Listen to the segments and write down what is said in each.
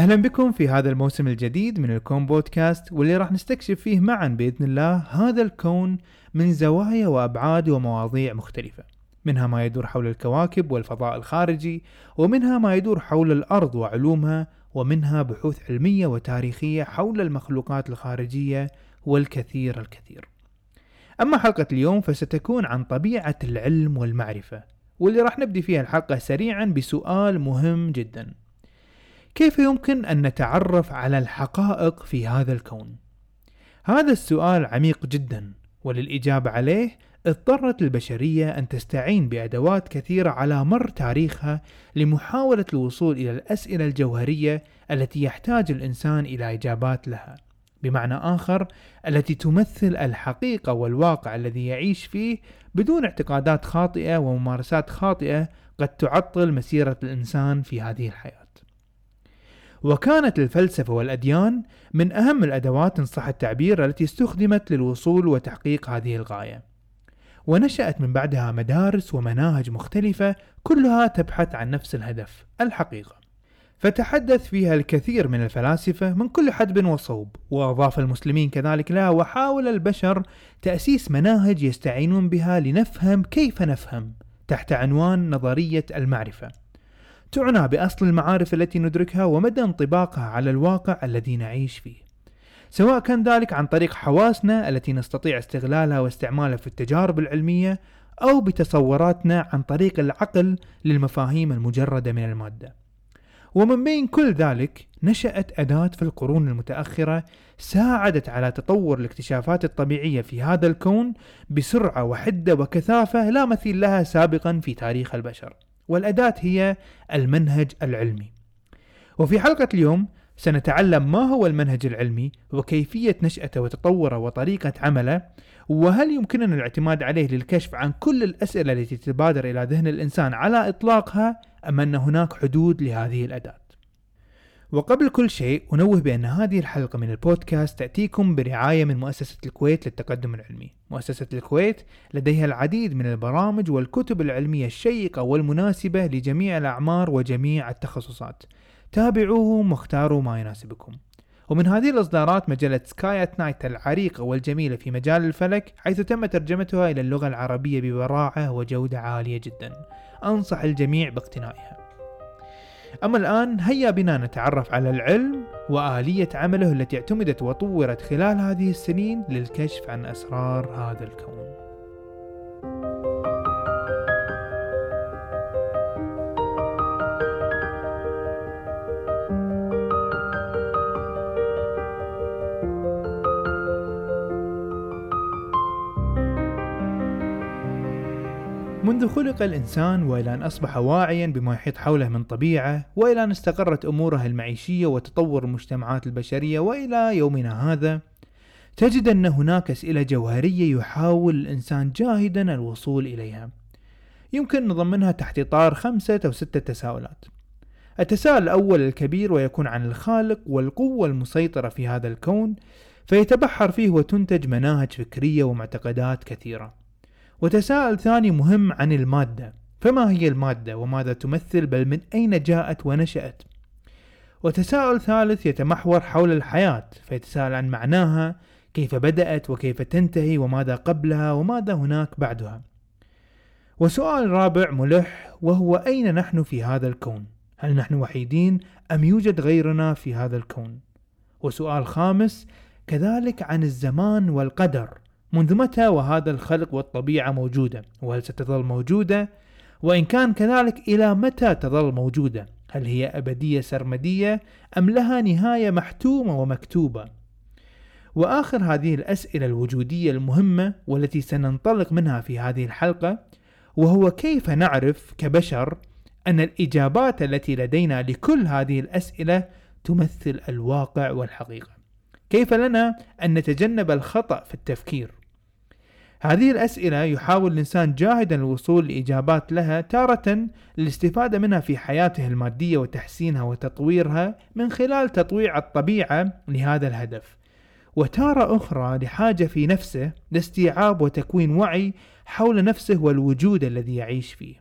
أهلا بكم في هذا الموسم الجديد من الكون بودكاست واللي راح نستكشف فيه معا بإذن الله هذا الكون من زوايا وأبعاد ومواضيع مختلفة. منها ما يدور حول الكواكب والفضاء الخارجي، ومنها ما يدور حول الأرض وعلومها، ومنها بحوث علمية وتاريخية حول المخلوقات الخارجية والكثير الكثير. أما حلقة اليوم فستكون عن طبيعة العلم والمعرفة، واللي راح نبدي فيها الحلقة سريعا بسؤال مهم جدا. كيف يمكن أن نتعرف على الحقائق في هذا الكون؟ هذا السؤال عميق جدا وللإجابة عليه اضطرت البشرية أن تستعين بأدوات كثيرة على مر تاريخها لمحاولة الوصول إلى الأسئلة الجوهرية التي يحتاج الإنسان إلى إجابات لها بمعنى آخر التي تمثل الحقيقة والواقع الذي يعيش فيه بدون اعتقادات خاطئة وممارسات خاطئة قد تعطل مسيرة الإنسان في هذه الحياة وكانت الفلسفة والأديان من أهم الأدوات إن صح التعبير التي استخدمت للوصول وتحقيق هذه الغاية. ونشأت من بعدها مدارس ومناهج مختلفة كلها تبحث عن نفس الهدف الحقيقة. فتحدث فيها الكثير من الفلاسفة من كل حدب وصوب وأضاف المسلمين كذلك لها وحاول البشر تأسيس مناهج يستعينون بها لنفهم كيف نفهم تحت عنوان نظرية المعرفة. تعنى بأصل المعارف التي ندركها ومدى انطباقها على الواقع الذي نعيش فيه. سواء كان ذلك عن طريق حواسنا التي نستطيع استغلالها واستعمالها في التجارب العلمية أو بتصوراتنا عن طريق العقل للمفاهيم المجردة من المادة. ومن بين كل ذلك نشأت أداة في القرون المتأخرة ساعدت على تطور الاكتشافات الطبيعية في هذا الكون بسرعة وحدة وكثافة لا مثيل لها سابقا في تاريخ البشر. والأداة هي المنهج العلمي. وفي حلقة اليوم سنتعلم ما هو المنهج العلمي وكيفية نشأته وتطوره وطريقة عمله وهل يمكننا الاعتماد عليه للكشف عن كل الأسئلة التي تتبادر إلى ذهن الإنسان على إطلاقها أم أن هناك حدود لهذه الأداة وقبل كل شيء أنوه بأن هذه الحلقة من البودكاست تأتيكم برعاية من مؤسسة الكويت للتقدم العلمي. مؤسسة الكويت لديها العديد من البرامج والكتب العلمية الشيقة والمناسبة لجميع الأعمار وجميع التخصصات. تابعوهم واختاروا ما يناسبكم. ومن هذه الإصدارات مجلة Sky at Night العريقة والجميلة في مجال الفلك حيث تم ترجمتها إلى اللغة العربية ببراعة وجودة عالية جدا. أنصح الجميع باقتنائها. أما الآن هيا بنا نتعرف على العلم وآلية عمله التي اعتمدت وطورت خلال هذه السنين للكشف عن أسرار هذا الكون. منذ خلق الإنسان وإلى أن أصبح واعيا بما يحيط حوله من طبيعة وإلى أن استقرت أموره المعيشية وتطور المجتمعات البشرية وإلى يومنا هذا تجد أن هناك أسئلة جوهرية يحاول الإنسان جاهدا الوصول إليها. يمكن نضمنها تحت إطار خمسة أو ستة تساؤلات. التساؤل الأول الكبير ويكون عن الخالق والقوة المسيطرة في هذا الكون فيتبحر فيه وتنتج مناهج فكرية ومعتقدات كثيرة. وتساؤل ثاني مهم عن المادة. فما هي المادة وماذا تمثل؟ بل من أين جاءت ونشأت؟ وتساؤل ثالث يتمحور حول الحياة فيتساءل عن معناها كيف بدأت وكيف تنتهي وماذا قبلها وماذا هناك بعدها. وسؤال رابع ملح وهو أين نحن في هذا الكون؟ هل نحن وحيدين أم يوجد غيرنا في هذا الكون؟ وسؤال خامس كذلك عن الزمان والقدر. منذ متى وهذا الخلق والطبيعة موجودة؟ وهل ستظل موجودة؟ وإن كان كذلك إلى متى تظل موجودة؟ هل هي أبدية سرمدية أم لها نهاية محتومة ومكتوبة؟ وآخر هذه الأسئلة الوجودية المهمة والتي سننطلق منها في هذه الحلقة وهو كيف نعرف كبشر أن الإجابات التي لدينا لكل هذه الأسئلة تمثل الواقع والحقيقة؟ كيف لنا أن نتجنب الخطأ في التفكير؟ هذه الأسئلة يحاول الإنسان جاهدا الوصول لإجابات لها تارة للاستفادة منها في حياته المادية وتحسينها وتطويرها من خلال تطويع الطبيعة لهذا الهدف. وتارة أخرى لحاجة في نفسه لاستيعاب وتكوين وعي حول نفسه والوجود الذي يعيش فيه.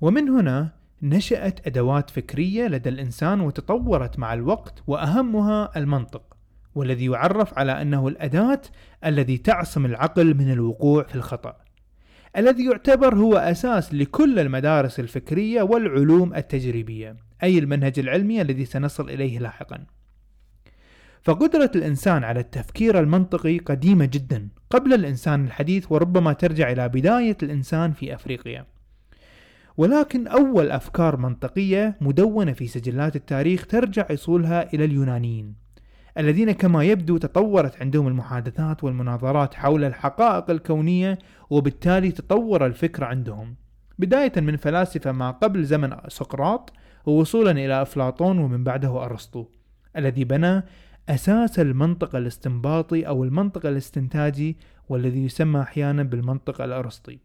ومن هنا نشأت أدوات فكرية لدى الإنسان وتطورت مع الوقت وأهمها المنطق. والذي يعرف على أنه الأداة الذي تعصم العقل من الوقوع في الخطأ. الذي يعتبر هو أساس لكل المدارس الفكرية والعلوم التجريبية أي المنهج العلمي الذي سنصل إليه لاحقا. فقدرة الإنسان على التفكير المنطقي قديمة جدا قبل الإنسان الحديث وربما ترجع إلى بداية الإنسان في أفريقيا. ولكن أول أفكار منطقية مدونة في سجلات التاريخ ترجع أصولها إلى اليونانيين. الذين كما يبدو تطورت عندهم المحادثات والمناظرات حول الحقائق الكونية وبالتالي تطور الفكر عندهم. بداية من فلاسفة ما قبل زمن سقراط ووصولا إلى أفلاطون ومن بعده أرسطو الذي بنى أساس المنطق الاستنباطي أو المنطق الاستنتاجي والذي يسمى أحيانا بالمنطق الأرسطي.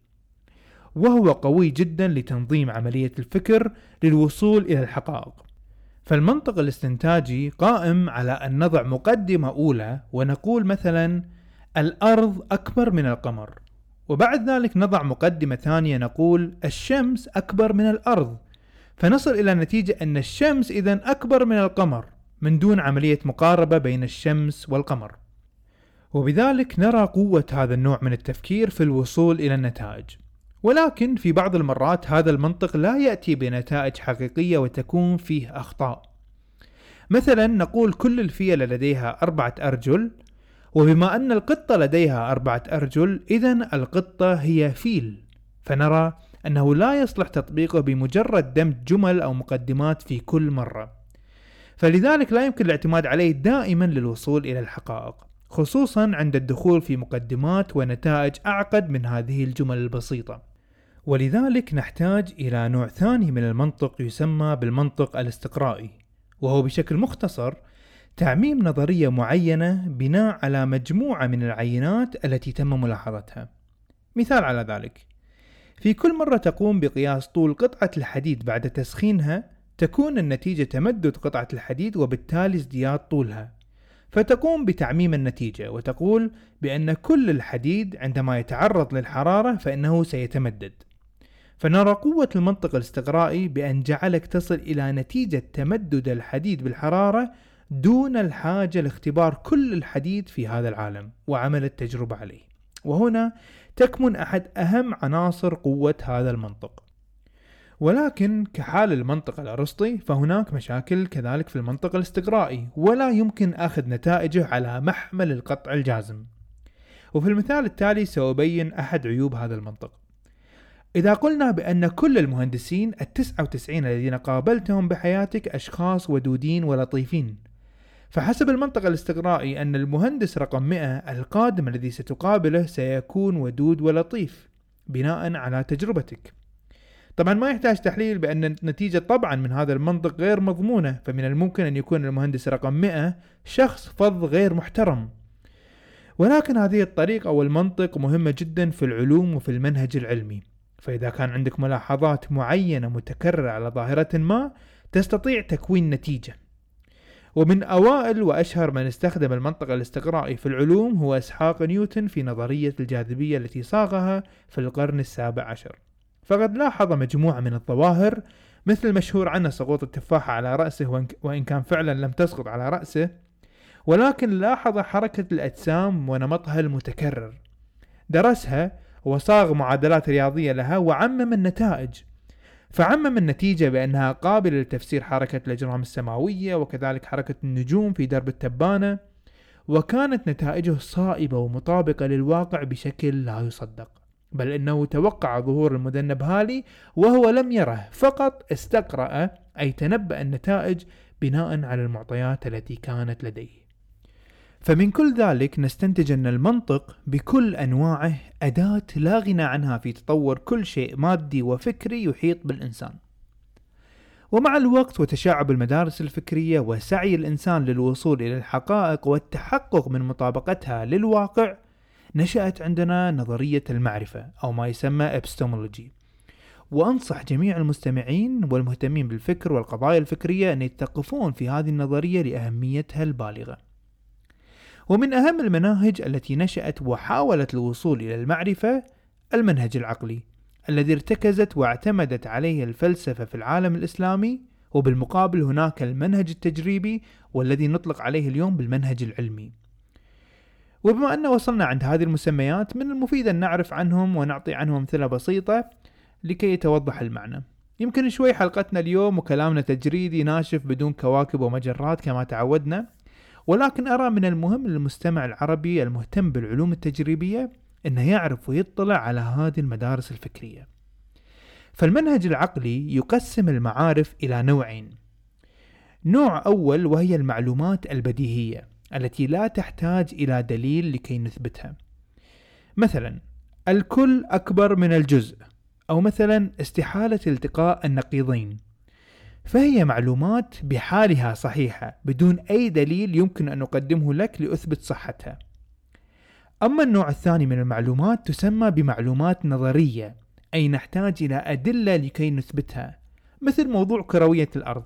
وهو قوي جدا لتنظيم عملية الفكر للوصول إلى الحقائق. فالمنطق الاستنتاجي قائم على أن نضع مقدمة أولى ونقول مثلا الأرض أكبر من القمر وبعد ذلك نضع مقدمة ثانية نقول الشمس أكبر من الأرض. فنصل إلى نتيجة أن الشمس إذا أكبر من القمر من دون عملية مقاربة بين الشمس والقمر. وبذلك نرى قوة هذا النوع من التفكير في الوصول إلى النتائج. ولكن في بعض المرات هذا المنطق لا يأتي بنتائج حقيقية وتكون فيه أخطاء. مثلا نقول كل الفيلة لديها أربعة أرجل وبما أن القطة لديها أربعة أرجل إذا القطة هي فيل. فنرى أنه لا يصلح تطبيقه بمجرد دمج جمل أو مقدمات في كل مرة. فلذلك لا يمكن الاعتماد عليه دائما للوصول إلى الحقائق خصوصا عند الدخول في مقدمات ونتائج أعقد من هذه الجمل البسيطة. ولذلك نحتاج إلى نوع ثاني من المنطق يسمى بالمنطق الاستقرائي وهو بشكل مختصر تعميم نظرية معينة بناء على مجموعة من العينات التي تم ملاحظتها. مثال على ذلك في كل مرة تقوم بقياس طول قطعة الحديد بعد تسخينها تكون النتيجة تمدد قطعة الحديد وبالتالي ازدياد طولها. فتقوم بتعميم النتيجة وتقول بأن كل الحديد عندما يتعرض للحرارة فإنه سيتمدد. فنرى قوة المنطق الاستقرائي بأن جعلك تصل إلى نتيجة تمدد الحديد بالحرارة دون الحاجة لاختبار كل الحديد في هذا العالم وعمل التجربة عليه. وهنا تكمن أحد أهم عناصر قوة هذا المنطق. ولكن كحال المنطق الأرسطي فهناك مشاكل كذلك في المنطق الاستقرائي ولا يمكن أخذ نتائجه على محمل القطع الجازم. وفي المثال التالي سأبين أحد عيوب هذا المنطق. إذا قلنا بأن كل المهندسين التسعة وتسعين الذين قابلتهم بحياتك أشخاص ودودين ولطيفين. فحسب المنطق الاستقرائي أن المهندس رقم 100 القادم الذي ستقابله سيكون ودود ولطيف بناء على تجربتك. طبعا ما يحتاج تحليل بأن النتيجة طبعا من هذا المنطق غير مضمونة فمن الممكن أن يكون المهندس رقم 100 شخص فظ غير محترم. ولكن هذه الطريقة أو المنطق مهمة جدا في العلوم وفي المنهج العلمي. فإذا كان عندك ملاحظات معينة متكررة على ظاهرة ما تستطيع تكوين نتيجة. ومن أوائل وأشهر من استخدم المنطق الاستقرائي في العلوم هو إسحاق نيوتن في نظرية الجاذبية التي صاغها في القرن السابع عشر. فقد لاحظ مجموعة من الظواهر مثل المشهور عنه سقوط التفاحة على رأسه وإن كان فعلا لم تسقط على رأسه ولكن لاحظ حركة الأجسام ونمطها المتكرر. درسها وصاغ معادلات رياضية لها وعمم النتائج فعمم النتيجة بأنها قابلة لتفسير حركة الأجرام السماوية وكذلك حركة النجوم في درب التبانة وكانت نتائجه صائبة ومطابقة للواقع بشكل لا يصدق بل إنه توقع ظهور المذنب هالي وهو لم يره فقط استقرأ أي تنبأ النتائج بناء على المعطيات التي كانت لديه. فمن كل ذلك نستنتج أن المنطق بكل أنواعه أداة لا غنى عنها في تطور كل شيء مادي وفكري يحيط بالإنسان. ومع الوقت وتشعب المدارس الفكرية وسعي الإنسان للوصول إلى الحقائق والتحقق من مطابقتها للواقع نشأت عندنا نظرية المعرفة أو ما يسمى epistemology. وأنصح جميع المستمعين والمهتمين بالفكر والقضايا الفكرية أن يتقفون في هذه النظرية لأهميتها البالغة. ومن أهم المناهج التي نشأت وحاولت الوصول إلى المعرفة المنهج العقلي الذي ارتكزت واعتمدت عليه الفلسفة في العالم الإسلامي وبالمقابل هناك المنهج التجريبي والذي نطلق عليه اليوم بالمنهج العلمي. وبما أن وصلنا عند هذه المسميات من المفيد أن نعرف عنهم ونعطي عنهم أمثلة بسيطة لكي يتوضح المعنى. يمكن شوي حلقتنا اليوم وكلامنا تجريدي ناشف بدون كواكب ومجرات كما تعودنا. ولكن أرى من المهم للمستمع العربي المهتم بالعلوم التجريبية أنه يعرف ويطلع على هذه المدارس الفكرية. فالمنهج العقلي يقسم المعارف إلى نوعين. نوع أول وهي المعلومات البديهية التي لا تحتاج إلى دليل لكي نثبتها. مثلا الكل أكبر من الجزء أو مثلا استحالة التقاء النقيضين. فهي معلومات بحالها صحيحة بدون أي دليل يمكن أن نقدمه لك لأثبت صحتها. أما النوع الثاني من المعلومات تسمى بمعلومات نظرية أي نحتاج إلى أدلة لكي نثبتها مثل موضوع كروية الأرض.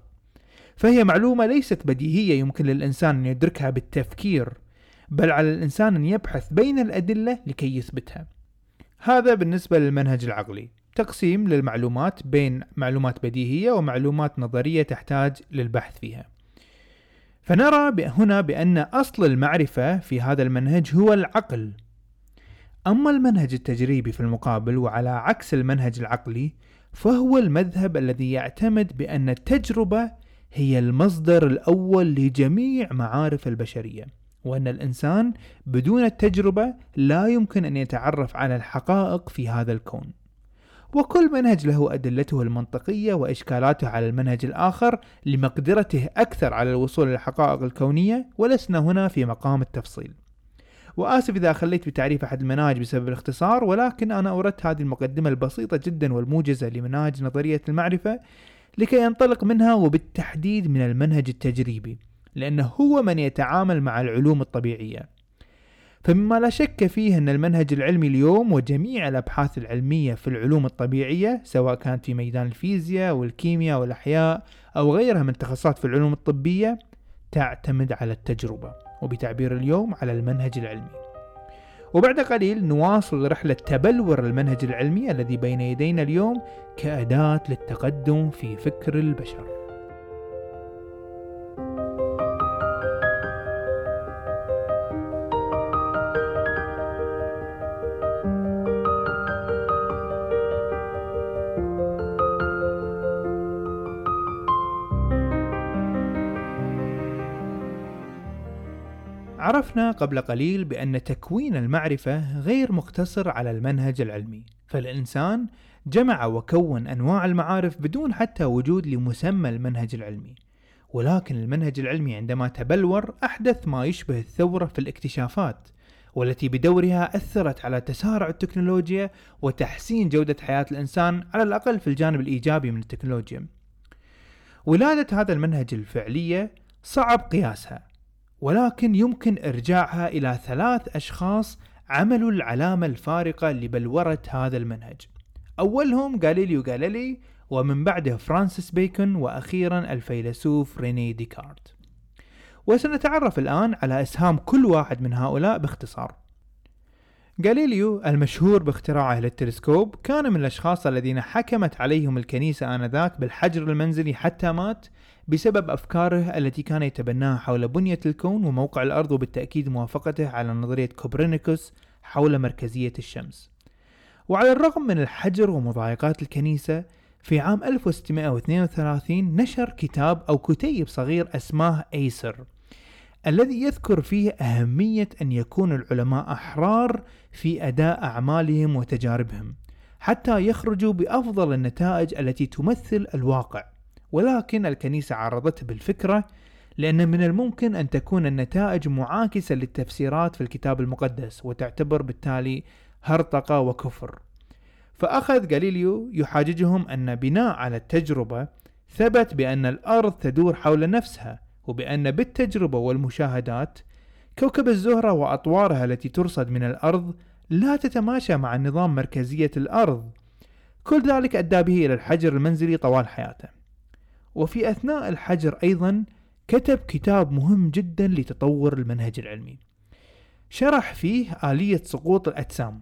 فهي معلومة ليست بديهية يمكن للإنسان أن يدركها بالتفكير بل على الإنسان أن يبحث بين الأدلة لكي يثبتها. هذا بالنسبة للمنهج العقلي. تقسيم للمعلومات بين معلومات بديهية ومعلومات نظرية تحتاج للبحث فيها. فنرى هنا بأن أصل المعرفة في هذا المنهج هو العقل. أما المنهج التجريبي في المقابل وعلى عكس المنهج العقلي فهو المذهب الذي يعتمد بأن التجربة هي المصدر الأول لجميع معارف البشرية وأن الإنسان بدون التجربة لا يمكن أن يتعرف على الحقائق في هذا الكون. وكل منهج له أدلته المنطقية وإشكالاته على المنهج الآخر لمقدرته أكثر على الوصول إلى الحقائق الكونية ولسنا هنا في مقام التفصيل. وآسف إذا خليت بتعريف أحد المناهج بسبب الاختصار ولكن أنا أردت هذه المقدمة البسيطة جدا والموجزة لمناهج نظرية المعرفة لكي ينطلق منها وبالتحديد من المنهج التجريبي لأنه هو من يتعامل مع العلوم الطبيعية. فمما لا شك فيه أن المنهج العلمي اليوم وجميع الأبحاث العلمية في العلوم الطبيعية سواء كانت في ميدان الفيزياء والكيمياء والأحياء أو غيرها من التخصصات في العلوم الطبية تعتمد على التجربة وبتعبير اليوم على المنهج العلمي. وبعد قليل نواصل رحلة تبلور المنهج العلمي الذي بين يدينا اليوم كأداة للتقدم في فكر البشر. عرفنا قبل قليل بأن تكوين المعرفة غير مقتصر على المنهج العلمي، فالإنسان جمع وكون أنواع المعارف بدون حتى وجود لمسمى المنهج العلمي، ولكن المنهج العلمي عندما تبلور أحدث ما يشبه الثورة في الاكتشافات، والتي بدورها أثرت على تسارع التكنولوجيا وتحسين جودة حياة الإنسان على الأقل في الجانب الإيجابي من التكنولوجيا. ولادة هذا المنهج الفعلية صعب قياسها ولكن يمكن إرجاعها إلى ثلاث أشخاص عملوا العلامة الفارقة لبلورة هذا المنهج. أولهم غاليليو غاليلي ومن بعده فرانسيس بيكون وأخيرا الفيلسوف ريني ديكارت. وسنتعرف الآن على إسهام كل واحد من هؤلاء باختصار. غاليليو المشهور باختراعه للتلسكوب كان من الأشخاص الذين حكمت عليهم الكنيسة آنذاك بالحجر المنزلي حتى مات بسبب أفكاره التي كان يتبناها حول بنية الكون وموقع الأرض وبالتأكيد موافقته على نظرية كوبرنيكوس حول مركزية الشمس. وعلى الرغم من الحجر ومضايقات الكنيسة في عام 1632 نشر كتاب أو كتيب صغير أسماه أيسر الذي يذكر فيه أهمية أن يكون العلماء أحرار في أداء أعمالهم وتجاربهم حتى يخرجوا بأفضل النتائج التي تمثل الواقع. ولكن الكنيسة عارضته بالفكرة لأن من الممكن أن تكون النتائج معاكسة للتفسيرات في الكتاب المقدس وتعتبر بالتالي هرطقة وكفر. فأخذ غاليليو يحاججهم أن بناء على التجربة ثبت بأن الأرض تدور حول نفسها وبأن بالتجربة والمشاهدات كوكب الزهرة وأطوارها التي ترصد من الأرض لا تتماشى مع نظام مركزية الأرض. كل ذلك أدى به إلى الحجر المنزلي طوال حياته. وفي أثناء الحجر أيضا كتب كتاب مهم جدا لتطور المنهج العلمي. شرح فيه آلية سقوط الأجسام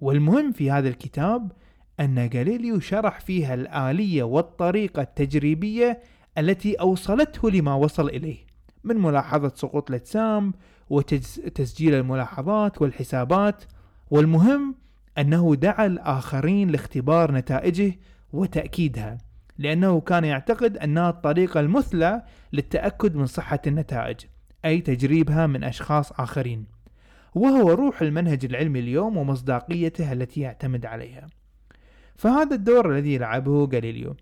والمهم في هذا الكتاب أن غاليليو شرح فيها الآلية والطريقة التجريبية التي أوصلته لما وصل إليه من ملاحظة سقوط الأجسام وتسجيل الملاحظات والحسابات والمهم أنه دعا الآخرين لاختبار نتائجه وتأكيدها. لأنه كان يعتقد أنها الطريقة المثلى للتأكد من صحة النتائج أي تجريبها من أشخاص آخرين. وهو روح المنهج العلمي اليوم ومصداقيته التي يعتمد عليها. فهذا الدور الذي لعبه غاليليو.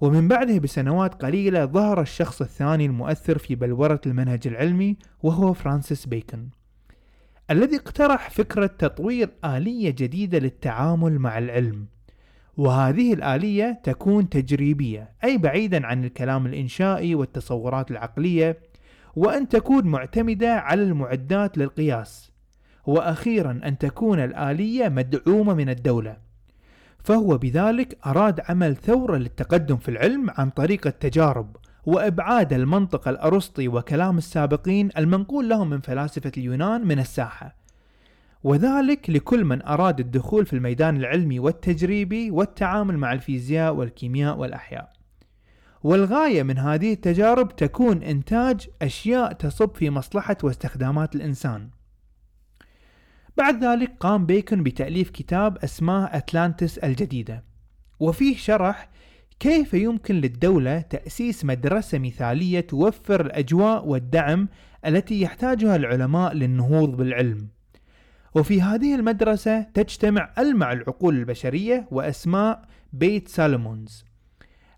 ومن بعده بسنوات قليلة ظهر الشخص الثاني المؤثر في بلورة المنهج العلمي وهو فرانسيس بيكون. الذي اقترح فكرة تطوير آلية جديدة للتعامل مع العلم. وهذه الآلية تكون تجريبية أي بعيدا عن الكلام الإنشائي والتصورات العقلية وأن تكون معتمدة على المعدات للقياس وأخيرا أن تكون الآلية مدعومة من الدولة. فهو بذلك أراد عمل ثورة للتقدم في العلم عن طريق التجارب وإبعاد المنطق الأرسطي وكلام السابقين المنقول لهم من فلاسفة اليونان من الساحة. وذلك لكل من أراد الدخول في الميدان العلمي والتجريبي والتعامل مع الفيزياء والكيمياء والأحياء. والغاية من هذه التجارب تكون إنتاج أشياء تصب في مصلحة واستخدامات الإنسان. بعد ذلك قام بيكون بتأليف كتاب اسمه أتلانتس الجديدة وفيه شرح كيف يمكن للدولة تأسيس مدرسة مثالية توفر الأجواء والدعم التي يحتاجها العلماء للنهوض بالعلم. وفي هذه المدرسة تجتمع ألمع العقول البشرية وأسماء بيت سالمونز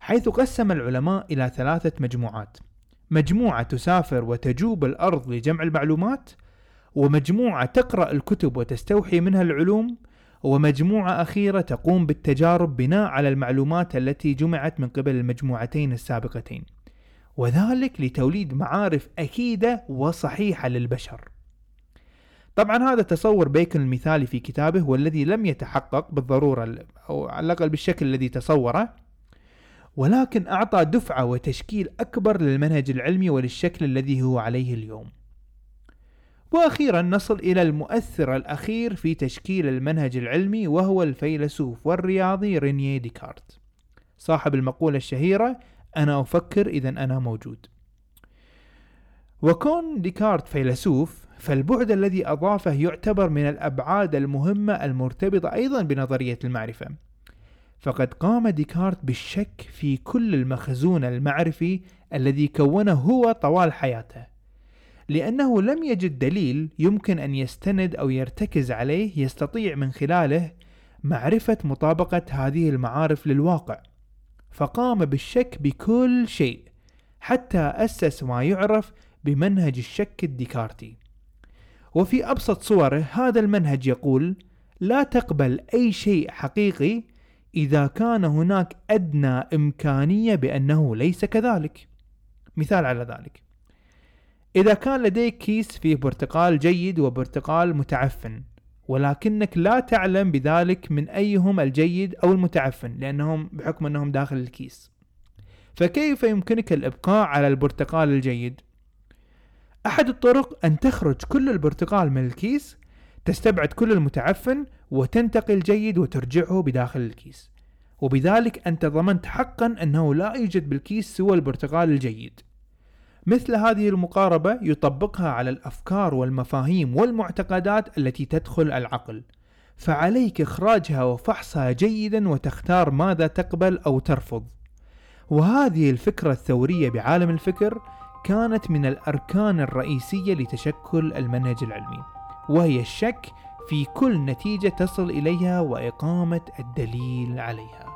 حيث قسم العلماء إلى ثلاثة مجموعات. مجموعة تسافر وتجوب الأرض لجمع المعلومات ومجموعة تقرأ الكتب وتستوحي منها العلوم ومجموعة أخيرة تقوم بالتجارب بناء على المعلومات التي جمعت من قبل المجموعتين السابقتين. وذلك لتوليد معارف أكيدة وصحيحة للبشر. طبعا هذا تصور بيكون المثالي في كتابه والذي لم يتحقق بالضرورة أو على الأقل بالشكل الذي تصوره ولكن أعطى دفعة وتشكيل أكبر للمنهج العلمي وللشكل الذي هو عليه اليوم. وأخيرا نصل إلى المؤثر الأخير في تشكيل المنهج العلمي وهو الفيلسوف والرياضي رينيه ديكارت. صاحب المقولة الشهيرة أنا أفكر إذا أنا موجود. وكون ديكارت فيلسوف فالبعد الذي أضافه يعتبر من الأبعاد المهمة المرتبطة أيضا بنظرية المعرفة. فقد قام ديكارت بالشك في كل المخزون المعرفي الذي كونه هو طوال حياته لأنه لم يجد دليل يمكن أن يستند أو يرتكز عليه يستطيع من خلاله معرفة مطابقة هذه المعارف للواقع. فقام بالشك بكل شيء حتى أسس ما يعرف بمنهج الشك الديكارتي. وفي أبسط صوره هذا المنهج يقول لا تقبل أي شيء حقيقي إذا كان هناك أدنى إمكانية بأنه ليس كذلك. مثال على ذلك. إذا كان لديك كيس فيه برتقال جيد وبرتقال متعفن ولكنك لا تعلم بذلك من أيهم الجيد أو المتعفن لأنهم بحكم أنهم داخل الكيس. فكيف يمكنك الإبقاء على البرتقال الجيد؟ أحد الطرق أن تخرج كل البرتقال من الكيس تستبعد كل المتعفن وتنتقي الجيد وترجعه بداخل الكيس. وبذلك أنت ضمنت حقا أنه لا يوجد بالكيس سوى البرتقال الجيد. مثل هذه المقاربة يطبقها على الأفكار والمفاهيم والمعتقدات التي تدخل العقل. فعليك إخراجها وفحصها جيدا وتختار ماذا تقبل أو ترفض. وهذه الفكرة الثورية بعالم الفكر كانت من الأركان الرئيسية لتشكل المنهج العلمي وهي الشك في كل نتيجة تصل إليها وإقامة الدليل عليها.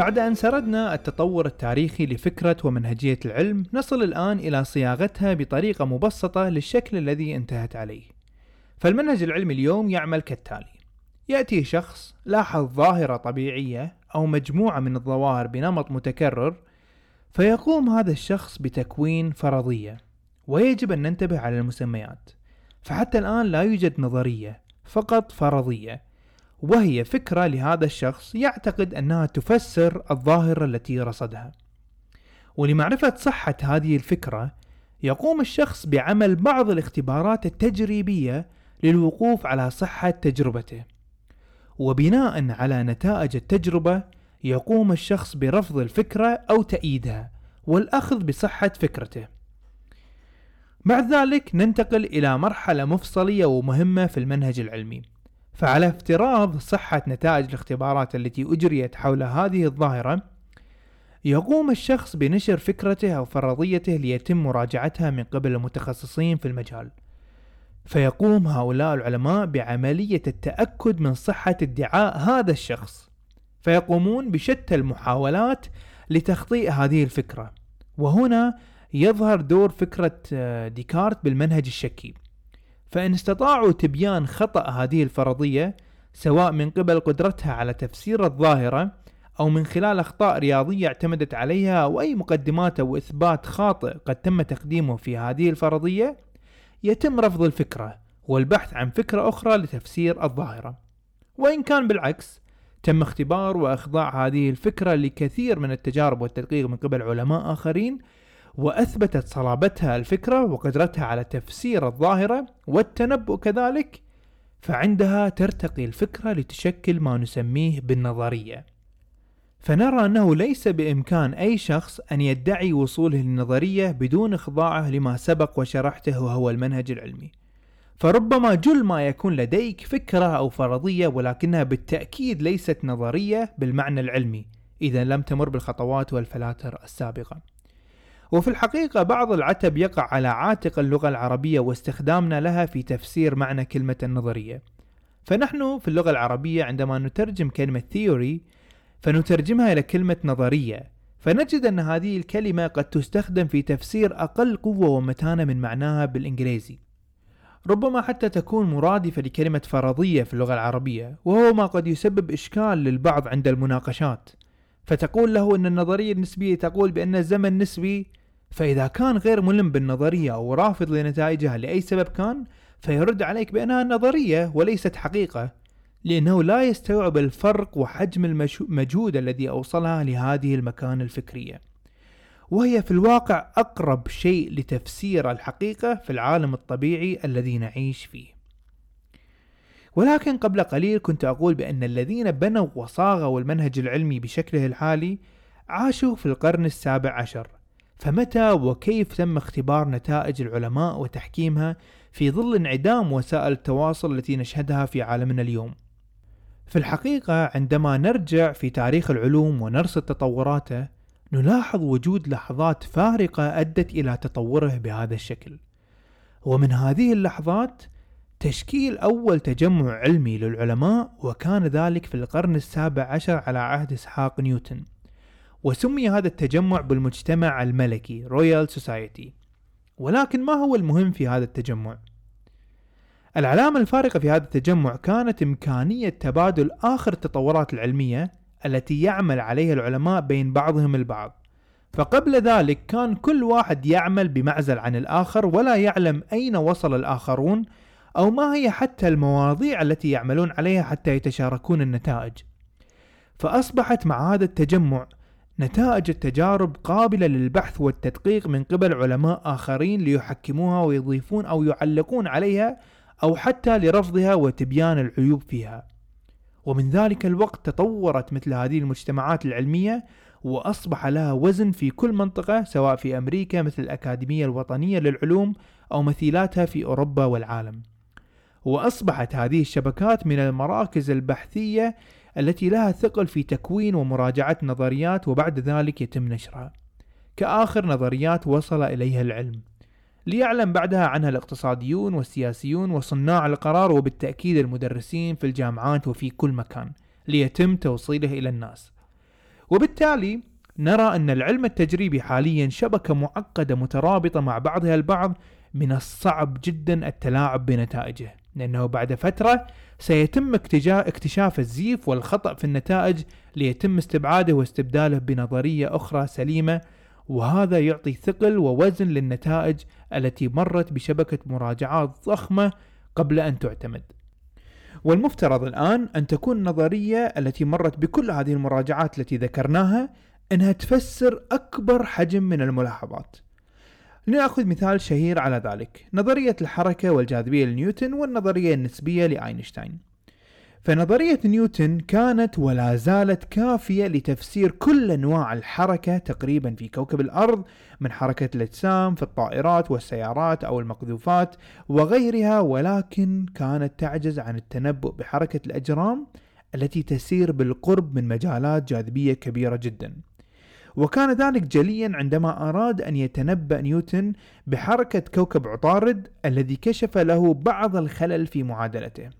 بعد أن سردنا التطور التاريخي لفكرة ومنهجية العلم نصل الآن إلى صياغتها بطريقة مبسطة للشكل الذي انتهت عليه. فالمنهج العلمي اليوم يعمل كالتالي. يأتي شخص لاحظ ظاهرة طبيعية أو مجموعة من الظواهر بنمط متكرر فيقوم هذا الشخص بتكوين فرضية ويجب أن ننتبه على المسميات. فحتى الآن لا يوجد نظرية فقط فرضية. وهي فكرة لهذا الشخص يعتقد أنها تفسر الظاهرة التي رصدها. ولمعرفة صحة هذه الفكرة يقوم الشخص بعمل بعض الاختبارات التجريبية للوقوف على صحة تجربته. وبناء على نتائج التجربة يقوم الشخص برفض الفكرة أو تأييدها والأخذ بصحة فكرته. بعد ذلك ننتقل إلى مرحلة مفصلية ومهمة في المنهج العلمي. فعلى افتراض صحة نتائج الاختبارات التي أجريت حول هذه الظاهرة يقوم الشخص بنشر فكرته أو فرضيته ليتم مراجعتها من قبل المتخصصين في المجال. فيقوم هؤلاء العلماء بعملية التأكد من صحة ادعاء هذا الشخص. فيقومون بشتى المحاولات لتخطيء هذه الفكرة. وهنا يظهر دور فكرة ديكارت بالمنهج الشكي. فإن استطاعوا تبيان خطأ هذه الفرضية سواء من قبل قدرتها على تفسير الظاهرة أو من خلال أخطاء رياضية اعتمدت عليها أو أي مقدمات أو إثبات خاطئ قد تم تقديمه في هذه الفرضية يتم رفض الفكرة والبحث عن فكرة أخرى لتفسير الظاهرة. وإن كان بالعكس تم اختبار وإخضاع هذه الفكرة لكثير من التجارب والتدقيق من قبل علماء آخرين وأثبتت صلابتها الفكرة وقدرتها على تفسير الظاهرة والتنبؤ كذلك فعندها ترتقي الفكرة لتشكل ما نسميه بالنظرية. فنرى أنه ليس بإمكان أي شخص أن يدعي وصوله للنظرية بدون إخضاعه لما سبق وشرحته وهو المنهج العلمي. فربما جل ما يكون لديك فكرة أو فرضية ولكنها بالتأكيد ليست نظرية بالمعنى العلمي. إذا لم تمر بالخطوات والفلاتر السابقة. وفي الحقيقة بعض العتب يقع على عاتق اللغة العربية واستخدامنا لها في تفسير معنى كلمة النظرية. فنحن في اللغة العربية عندما نترجم كلمة theory فنترجمها إلى كلمة نظرية. فنجد أن هذه الكلمة قد تستخدم في تفسير أقل قوة ومتانة من معناها بالإنجليزي. ربما حتى تكون مرادفة لكلمة فرضية في اللغة العربية وهو ما قد يسبب إشكال للبعض عند المناقشات. فتقول له أن النظرية النسبية تقول بأن الزمن نسبي فإذا كان غير ملم بالنظرية أو رافض لنتائجها لأي سبب كان فيرد عليك بأنها نظرية وليست حقيقة لأنه لا يستوعب الفرق وحجم المجهود الذي أوصلها لهذه المكانة الفكرية. وهي في الواقع أقرب شيء لتفسير الحقيقة في العالم الطبيعي الذي نعيش فيه. ولكن قبل قليل كنت أقول بأن الذين بنوا وصاغوا المنهج العلمي بشكله الحالي عاشوا في القرن السابع عشر. فمتى وكيف تم اختبار نتائج العلماء وتحكيمها في ظل انعدام وسائل التواصل التي نشهدها في عالمنا اليوم؟ في الحقيقة عندما نرجع في تاريخ العلوم ونرصد تطوراته نلاحظ وجود لحظات فارقة أدت إلى تطوره بهذا الشكل. ومن هذه اللحظات تشكيل أول تجمع علمي للعلماء وكان ذلك في القرن السابع عشر على عهد إسحاق نيوتن. وسمي هذا التجمع بالمجتمع الملكي Royal Society ولكن ما هو المهم في هذا التجمع؟ العلامة الفارقة في هذا التجمع كانت إمكانية تبادل آخر التطورات العلمية التي يعمل عليها العلماء بين بعضهم البعض. فقبل ذلك كان كل واحد يعمل بمعزل عن الآخر ولا يعلم أين وصل الآخرون أو ما هي حتى المواضيع التي يعملون عليها حتى يتشاركون النتائج. فأصبحت مع هذا التجمع نتائج التجارب قابلة للبحث والتدقيق من قبل علماء آخرين ليحكموها ويضيفون أو يعلقون عليها أو حتى لرفضها وتبيان العيوب فيها. ومن ذلك الوقت تطورت مثل هذه المجتمعات العلمية وأصبح لها وزن في كل منطقة سواء في أمريكا مثل الأكاديمية الوطنية للعلوم أو مثيلاتها في أوروبا والعالم. وأصبحت هذه الشبكات من المراكز البحثية التي لها ثقل في تكوين ومراجعة نظريات وبعد ذلك يتم نشرها. كآخر نظريات وصل إليها العلم ليعلم بعدها عنها الاقتصاديون والسياسيون وصناع القرار وبالتأكيد المدرسين في الجامعات وفي كل مكان ليتم توصيله إلى الناس. وبالتالي نرى أن العلم التجريبي حاليا شبكة معقدة مترابطة مع بعضها البعض من الصعب جدا التلاعب بنتائجه لأنه بعد فترة سيتم اكتشاف الزيف والخطأ في النتائج ليتم استبعاده واستبداله بنظرية أخرى سليمة وهذا يعطي ثقل ووزن للنتائج التي مرت بشبكة مراجعات ضخمة قبل أن تعتمد. والمفترض الآن أن تكون النظرية التي مرت بكل هذه المراجعات التي ذكرناها أنها تفسر أكبر حجم من الملاحظات. لنأخذ مثال شهير على ذلك. نظرية الحركة والجاذبية لنيوتن والنظرية النسبية لأينشتاين. فنظرية نيوتن كانت ولا زالت كافية لتفسير كل أنواع الحركة تقريبا في كوكب الأرض من حركة الأجسام في الطائرات والسيارات أو المقذوفات وغيرها ولكن كانت تعجز عن التنبؤ بحركة الأجرام التي تسير بالقرب من مجالات جاذبية كبيرة جدا. وكان ذلك جليا عندما أراد أن يتنبأ نيوتن بحركة كوكب عطارد الذي كشف له بعض الخلل في معادلته.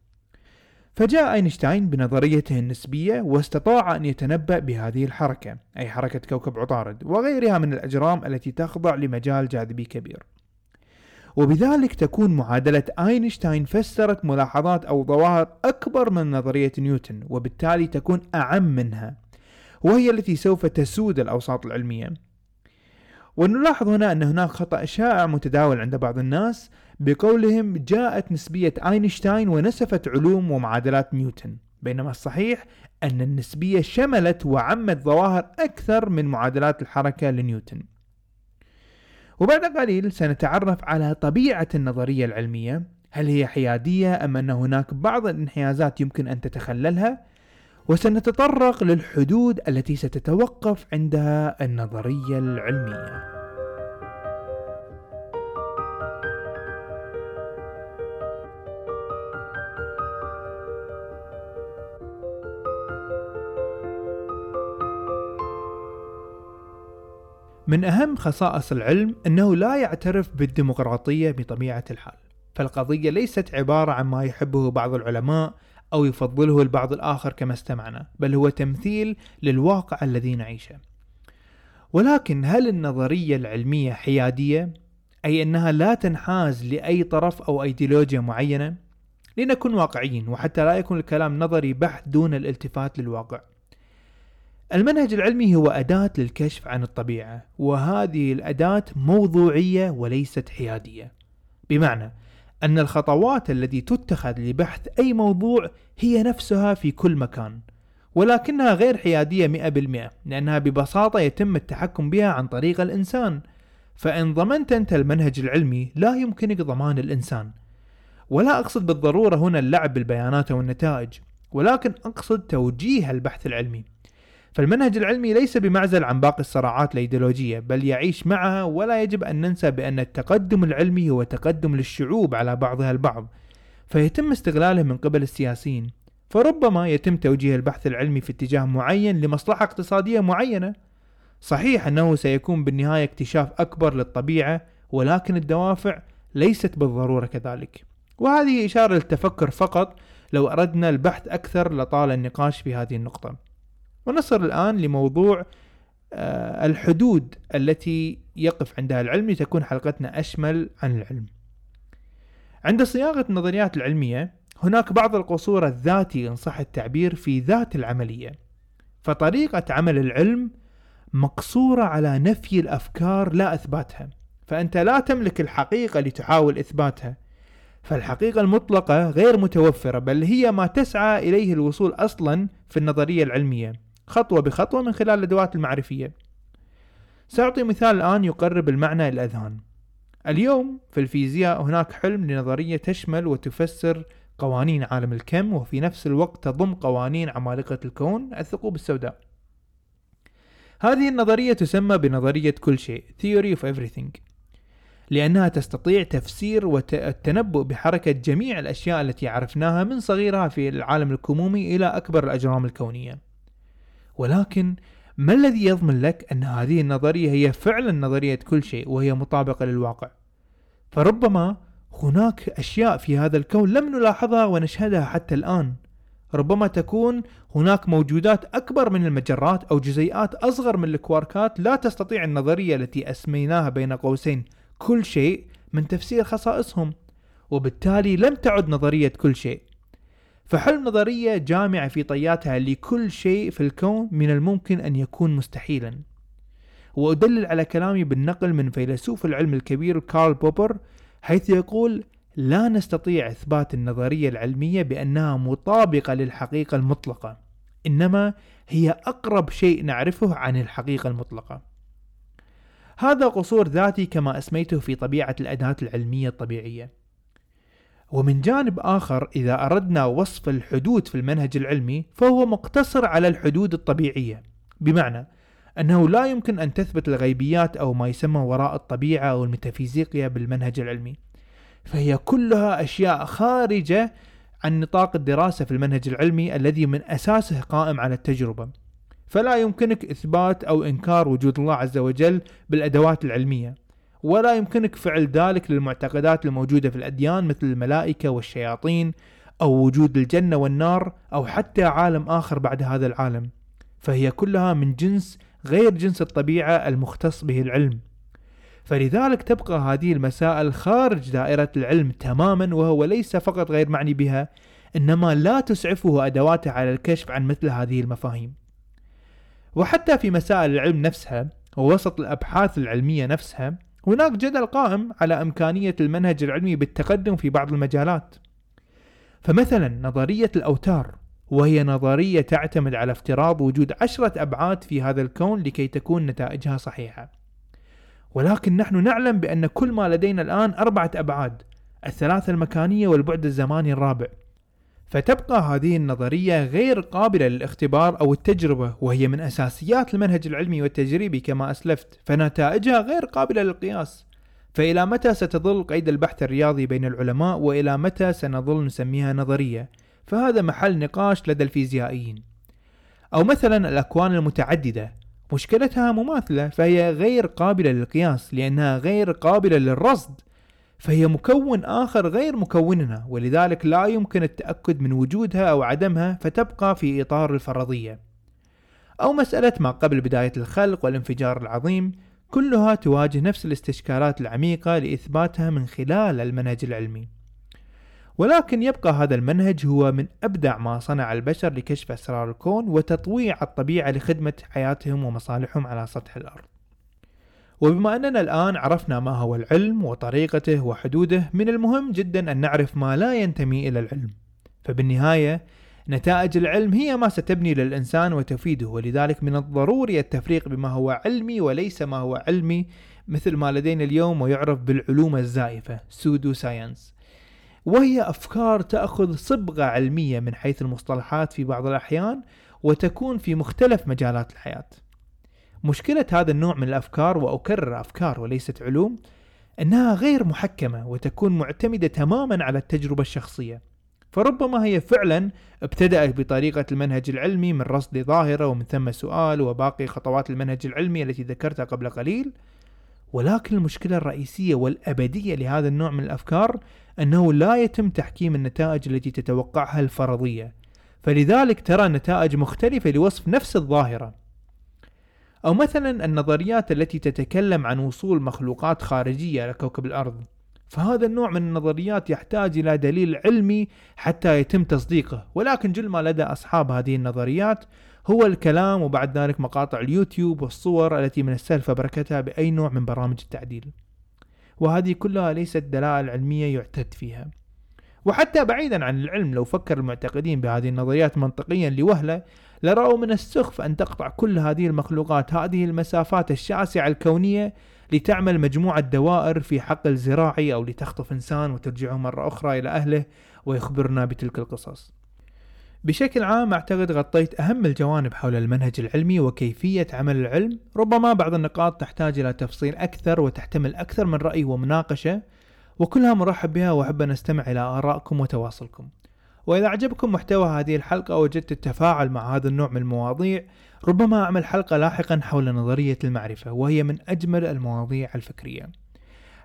فجاء أينشتاين بنظريته النسبية واستطاع أن يتنبأ بهذه الحركة أي حركة كوكب عطارد وغيرها من الأجرام التي تخضع لمجال جاذبي كبير. وبذلك تكون معادلة أينشتاين فسرت ملاحظات أو ظواهر أكبر من نظرية نيوتن وبالتالي تكون أعم منها. وهي التي سوف تسود الأوساط العلمية. ونلاحظ هنا أن هناك خطأ شائع متداول عند بعض الناس بقولهم جاءت نسبية أينشتاين ونسفت علوم ومعادلات نيوتن بينما الصحيح أن النسبية شملت وعمت ظواهر أكثر من معادلات الحركة لنيوتن. وبعد قليل سنتعرف على طبيعة النظرية العلمية هل هي حيادية أم أن هناك بعض الانحيازات يمكن أن تتخللها؟ وسنتطرق للحدود التي ستتوقف عندها النظرية العلمية. من أهم خصائص العلم أنه لا يعترف بالديمقراطية بطبيعة الحال فالقضية ليست عبارة عن ما يحبه بعض العلماء أو يفضله البعض الآخر كما استمعنا بل هو تمثيل للواقع الذي نعيشه ولكن هل النظرية العلمية حيادية؟ أي أنها لا تنحاز لأي طرف أو أيديولوجيا معينة؟ لنكن واقعيين وحتى لا يكون الكلام نظري بحت دون الالتفات للواقع المنهج العلمي هو أداة للكشف عن الطبيعة وهذه الأداة موضوعية وليست حيادية بمعنى أن الخطوات التي تتخذ لبحث أي موضوع هي نفسها في كل مكان ولكنها غير حيادية 100% لأنها ببساطة يتم التحكم بها عن طريق الإنسان. فإن ضمنت أنت المنهج العلمي لا يمكنك ضمان الإنسان. ولا أقصد بالضرورة هنا اللعب بالبيانات والنتائج ولكن أقصد توجيه البحث العلمي. فالمنهج العلمي ليس بمعزل عن باقي الصراعات الأيديولوجية بل يعيش معها ولا يجب أن ننسى بأن التقدم العلمي هو تقدم للشعوب على بعضها البعض فيتم استغلاله من قبل السياسيين. فربما يتم توجيه البحث العلمي في اتجاه معين لمصلحة اقتصادية معينة. صحيح أنه سيكون بالنهاية اكتشاف أكبر للطبيعة ولكن الدوافع ليست بالضرورة كذلك. وهذه إشارة للتفكر فقط لو أردنا البحث أكثر لطال النقاش في هذه النقطة. ونصل الآن لموضوع آه، الحدود التي يقف عندها العلم لتكون حلقتنا أشمل عن العلم. عند صياغة النظريات العلمية هناك بعض القصور الذاتي إن صح التعبير في ذات العملية. فطريقة عمل العلم مقصورة على نفي الأفكار لا إثباتها. فأنت لا تملك الحقيقة لتحاول إثباتها. فالحقيقة المطلقة غير متوفرة بل هي ما تسعى إليه الوصول أصلا في النظرية العلمية. خطوة بخطوة من خلال الأدوات المعرفية. سأعطي مثال الآن يقرب المعنى إلى الأذهان. اليوم في الفيزياء هناك حلم لنظرية تشمل وتفسر قوانين عالم الكم وفي نفس الوقت تضم قوانين عمالقة الكون الثقوب السوداء. هذه النظرية تسمى بنظرية كل شيء Theory of Everything لأنها تستطيع تفسير والتنبؤ بحركة جميع الأشياء التي عرفناها من صغيرها في العالم الكمومي إلى أكبر الأجرام الكونية. ولكن ما الذي يضمن لك أن هذه النظرية هي فعلا نظرية كل شيء وهي مطابقة للواقع؟ فربما هناك أشياء في هذا الكون لم نلاحظها ونشهدها حتى الآن. ربما تكون هناك موجودات أكبر من المجرات أو جزيئات أصغر من الكواركات لا تستطيع النظرية التي أسميناها بين قوسين كل شيء من تفسير خصائصهم وبالتالي لم تعد نظرية كل شيء. فحل نظرية جامعة في طياتها لكل شيء في الكون من الممكن أن يكون مستحيلا. وأدلل على كلامي بالنقل من فيلسوف العلم الكبير كارل بوبر حيث يقول لا نستطيع إثبات النظرية العلمية بأنها مطابقة للحقيقة المطلقة إنما هي أقرب شيء نعرفه عن الحقيقة المطلقة. هذا قصور ذاتي كما أسميته في طبيعة الأداة العلمية الطبيعية. ومن جانب آخر إذا أردنا وصف الحدود في المنهج العلمي فهو مقتصر على الحدود الطبيعية. بمعنى أنه لا يمكن أن تثبت الغيبيات أو ما يسمى وراء الطبيعة أو الميتافيزيقيا بالمنهج العلمي. فهي كلها أشياء خارجة عن نطاق الدراسة في المنهج العلمي الذي من أساسه قائم على التجربة. فلا يمكنك إثبات أو إنكار وجود الله عز وجل بالأدوات العلمية. ولا يمكنك فعل ذلك للمعتقدات الموجودة في الأديان مثل الملائكة والشياطين أو وجود الجنة والنار أو حتى عالم آخر بعد هذا العالم. فهي كلها من جنس غير جنس الطبيعة المختص به العلم. فلذلك تبقى هذه المسائل خارج دائرة العلم تماما وهو ليس فقط غير معني بها إنما لا تسعفه أدواته على الكشف عن مثل هذه المفاهيم. وحتى في مسائل العلم نفسها ووسط الأبحاث العلمية نفسها هناك جدل قائم على إمكانية المنهج العلمي بالتقدم في بعض المجالات. فمثلا نظرية الأوتار وهي نظرية تعتمد على افتراض وجود عشرة أبعاد في هذا الكون لكي تكون نتائجها صحيحة. ولكن نحن نعلم بأن كل ما لدينا الآن أربعة أبعاد الثلاثة المكانية والبعد الزماني الرابع. فتبقى هذه النظرية غير قابلة للاختبار أو التجربة وهي من أساسيات المنهج العلمي والتجريبي كما أسلفت فنتائجها غير قابلة للقياس. فإلى متى ستظل قيد البحث الرياضي بين العلماء وإلى متى سنظل نسميها نظرية؟ فهذا محل نقاش لدى الفيزيائيين. أو مثلا الأكوان المتعددة. مشكلتها مماثلة فهي غير قابلة للقياس لأنها غير قابلة للرصد. فهي مكون آخر غير مكوننا ولذلك لا يمكن التأكد من وجودها أو عدمها فتبقى في إطار الفرضية. أو مسألة ما قبل بداية الخلق والانفجار العظيم كلها تواجه نفس الاستشكالات العميقة لإثباتها من خلال المنهج العلمي. ولكن يبقى هذا المنهج هو من أبدع ما صنع البشر لكشف أسرار الكون وتطويع الطبيعة لخدمة حياتهم ومصالحهم على سطح الأرض. وبما أننا الآن عرفنا ما هو العلم وطريقته وحدوده من المهم جدا أن نعرف ما لا ينتمي إلى العلم. فبالنهاية نتائج العلم هي ما ستبني للإنسان وتفيده ولذلك من الضروري التفريق بما هو علمي وليس ما هو علمي مثل ما لدينا اليوم ويعرف بالعلوم الزائفة pseudo science وهي أفكار تأخذ صبغة علمية من حيث المصطلحات في بعض الأحيان وتكون في مختلف مجالات الحياة. مشكلة هذا النوع من الأفكار وأكرر أفكار وليست علوم أنها غير محكمة وتكون معتمدة تماما على التجربة الشخصية. فربما هي فعلا ابتدأت بطريقة المنهج العلمي من رصد ظاهرة ومن ثم سؤال وباقي خطوات المنهج العلمي التي ذكرتها قبل قليل. ولكن المشكلة الرئيسية والأبدية لهذا النوع من الأفكار أنه لا يتم تحكيم النتائج التي تتوقعها الفرضية. فلذلك ترى نتائج مختلفة لوصف نفس الظاهرة. أو مثلا النظريات التي تتكلم عن وصول مخلوقات خارجية لكوكب الأرض. فهذا النوع من النظريات يحتاج إلى دليل علمي حتى يتم تصديقه. ولكن جل ما لدى أصحاب هذه النظريات هو الكلام وبعد ذلك مقاطع اليوتيوب والصور التي من السهل فبركتها بأي نوع من برامج التعديل. وهذه كلها ليست دلائل علمية يعتد فيها. وحتى بعيدا عن العلم لو فكر المعتقدين بهذه النظريات منطقيا لوهلة لرأوا من السخف أن تقطع كل هذه المخلوقات هذه المسافات الشاسعة الكونية لتعمل مجموعة دوائر في حقل زراعي أو لتخطف إنسان وترجعه مرة أخرى إلى أهله ويخبرنا بتلك القصص. بشكل عام أعتقد غطيت أهم الجوانب حول المنهج العلمي وكيفية عمل العلم ربما بعض النقاط تحتاج إلى تفصيل أكثر وتحتمل أكثر من رأي ومناقشة وكلها مرحب بها وأحب أن أستمع إلى آرائكم وتواصلكم. وإذا عجبكم محتوى هذه الحلقة وجدت التفاعل مع هذا النوع من المواضيع ربما أعمل حلقة لاحقا حول نظرية المعرفة وهي من أجمل المواضيع الفكرية.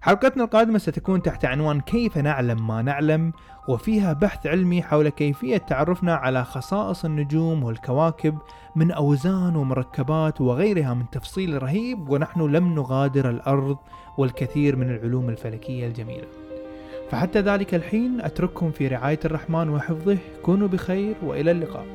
حلقتنا القادمة ستكون تحت عنوان كيف نعلم ما نعلم وفيها بحث علمي حول كيفية تعرفنا على خصائص النجوم والكواكب من أوزان ومركبات وغيرها من تفصيل رهيب ونحن لم نغادر الأرض والكثير من العلوم الفلكية الجميلة. فحتى ذلك الحين أترككم في رعاية الرحمن وحفظه. كونوا بخير وإلى اللقاء.